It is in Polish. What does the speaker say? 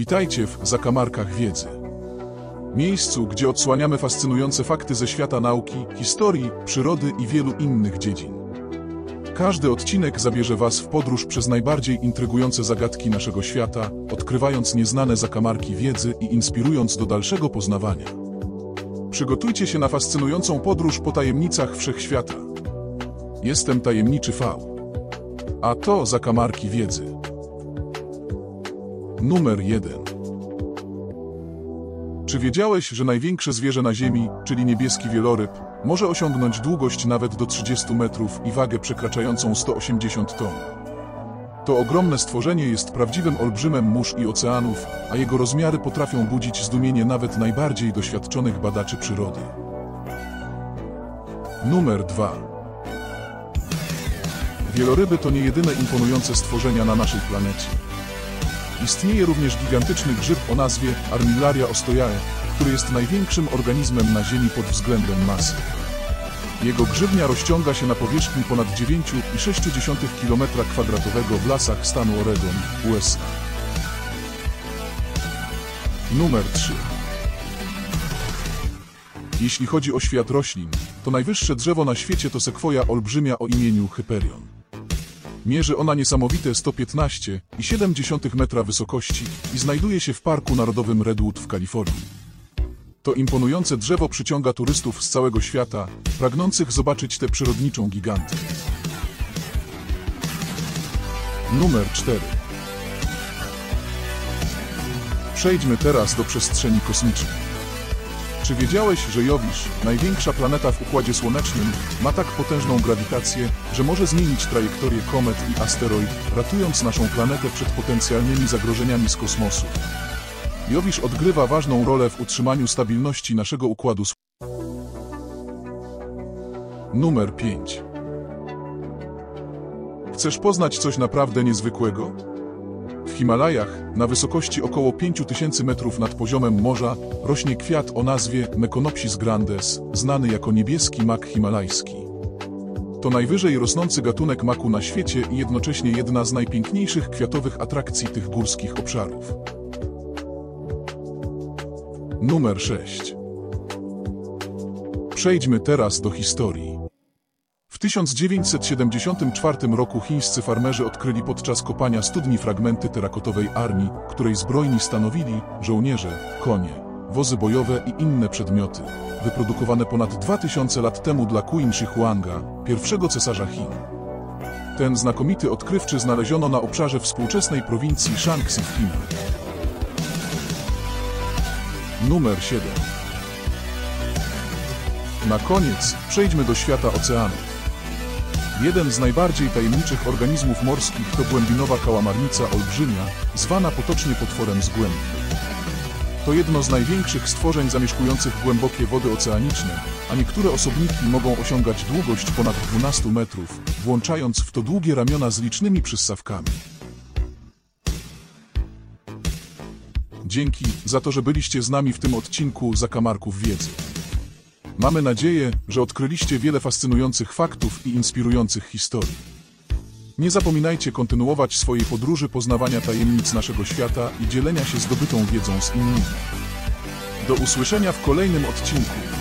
Witajcie w Zakamarkach Wiedzy. Miejscu, gdzie odsłaniamy fascynujące fakty ze świata nauki, historii, przyrody i wielu innych dziedzin. Każdy odcinek zabierze Was w podróż przez najbardziej intrygujące zagadki naszego świata, odkrywając nieznane zakamarki wiedzy i inspirując do dalszego poznawania. Przygotujcie się na fascynującą podróż po tajemnicach wszechświata. Jestem tajemniczy V. A to zakamarki wiedzy. Numer 1. Czy wiedziałeś, że największe zwierzę na Ziemi, czyli niebieski wieloryb, może osiągnąć długość nawet do 30 metrów i wagę przekraczającą 180 ton? To ogromne stworzenie jest prawdziwym olbrzymem mórz i oceanów, a jego rozmiary potrafią budzić zdumienie nawet najbardziej doświadczonych badaczy przyrody. Numer 2. Wieloryby to nie jedyne imponujące stworzenia na naszej planecie. Istnieje również gigantyczny grzyb o nazwie Armillaria ostojae, który jest największym organizmem na Ziemi pod względem masy. Jego grzywnia rozciąga się na powierzchni ponad 9,6 km2 w lasach stanu Oregon, USA. Numer 3. Jeśli chodzi o świat roślin, to najwyższe drzewo na świecie to sekwoja olbrzymia o imieniu Hyperion. Mierzy ona niesamowite 115,7 metra wysokości i znajduje się w Parku Narodowym Redwood w Kalifornii. To imponujące drzewo przyciąga turystów z całego świata, pragnących zobaczyć tę przyrodniczą gigantę. Numer 4. Przejdźmy teraz do przestrzeni kosmicznej. Czy wiedziałeś, że Jowisz, największa planeta w Układzie Słonecznym, ma tak potężną grawitację, że może zmienić trajektorię komet i asteroid, ratując naszą planetę przed potencjalnymi zagrożeniami z kosmosu? Jowisz odgrywa ważną rolę w utrzymaniu stabilności naszego Układu. Numer 5. Chcesz poznać coś naprawdę niezwykłego? Himalajach, na wysokości około 5000 metrów nad poziomem morza, rośnie kwiat o nazwie Meconopsis grandes, znany jako niebieski mak himalajski. To najwyżej rosnący gatunek maku na świecie i jednocześnie jedna z najpiękniejszych kwiatowych atrakcji tych górskich obszarów. Numer 6. Przejdźmy teraz do historii. W 1974 roku chińscy farmerzy odkryli podczas kopania studni fragmenty terakotowej armii, której zbrojni stanowili żołnierze, konie, wozy bojowe i inne przedmioty, wyprodukowane ponad 2000 lat temu dla Qin Shi Huanga, pierwszego cesarza Chin. Ten znakomity odkrywczy znaleziono na obszarze współczesnej prowincji Shaanxi w Chinach. Numer 7. Na koniec przejdźmy do świata oceanów. Jeden z najbardziej tajemniczych organizmów morskich to głębinowa kałamarnica olbrzymia, zwana potocznie potworem z głębi. To jedno z największych stworzeń zamieszkujących głębokie wody oceaniczne, a niektóre osobniki mogą osiągać długość ponad 12 metrów, włączając w to długie ramiona z licznymi przyssawkami. Dzięki za to, że byliście z nami w tym odcinku Zakamarków Wiedzy. Mamy nadzieję, że odkryliście wiele fascynujących faktów i inspirujących historii. Nie zapominajcie kontynuować swojej podróży poznawania tajemnic naszego świata i dzielenia się zdobytą wiedzą z innymi. Do usłyszenia w kolejnym odcinku.